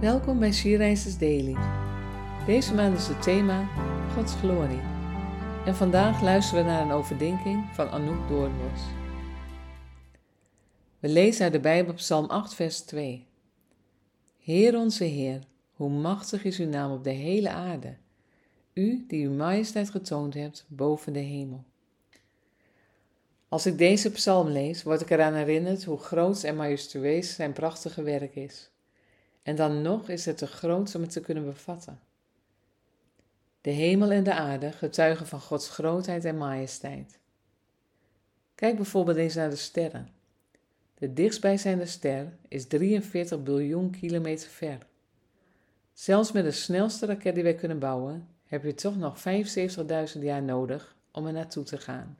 Welkom bij Sierreizers Daily. Deze maand is het thema Gods glorie. En vandaag luisteren we naar een overdenking van Anouk Doornbos. We lezen uit de Bijbel Psalm 8 vers 2. Heer onze Heer, hoe machtig is uw naam op de hele aarde. U die uw majesteit getoond hebt boven de hemel. Als ik deze psalm lees, word ik eraan herinnerd hoe groot en majestueus zijn prachtige werk is. En dan nog is het te groot om het te kunnen bevatten. De hemel en de aarde getuigen van Gods grootheid en majesteit. Kijk bijvoorbeeld eens naar de sterren. De dichtstbijzijnde ster is 43 biljoen kilometer ver. Zelfs met de snelste raket die wij kunnen bouwen, heb je toch nog 75.000 jaar nodig om er naartoe te gaan.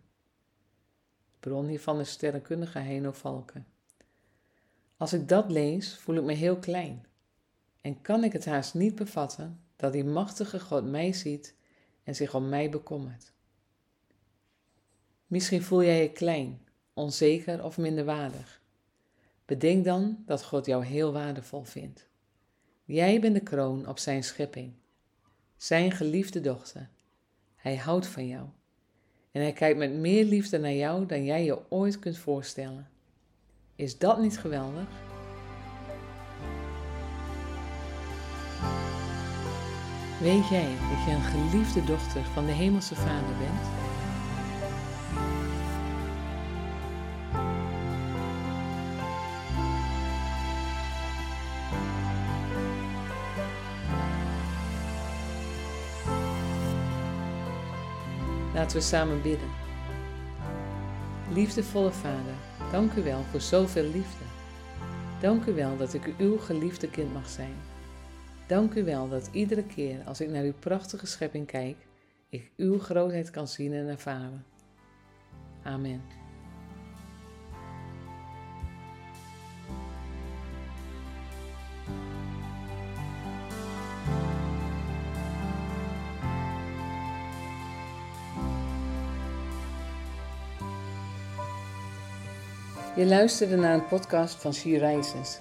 Bron hiervan is sterrenkundige Heno Valken. Als ik dat lees, voel ik me heel klein en kan ik het haast niet bevatten dat die machtige God mij ziet en zich om mij bekommert. Misschien voel jij je klein, onzeker of minderwaardig. Bedenk dan dat God jou heel waardevol vindt. Jij bent de kroon op zijn schepping, zijn geliefde dochter. Hij houdt van jou en hij kijkt met meer liefde naar jou dan jij je ooit kunt voorstellen. Is dat niet geweldig? Weet jij dat je een geliefde dochter van de Hemelse Vader bent? Laten we samen bidden. Liefdevolle Vader, dank u wel voor zoveel liefde. Dank u wel dat ik uw geliefde kind mag zijn. Dank u wel dat iedere keer als ik naar uw prachtige schepping kijk, ik uw grootheid kan zien en ervaren. Amen. Je luisterde naar een podcast van She Rises.